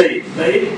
aí. Daí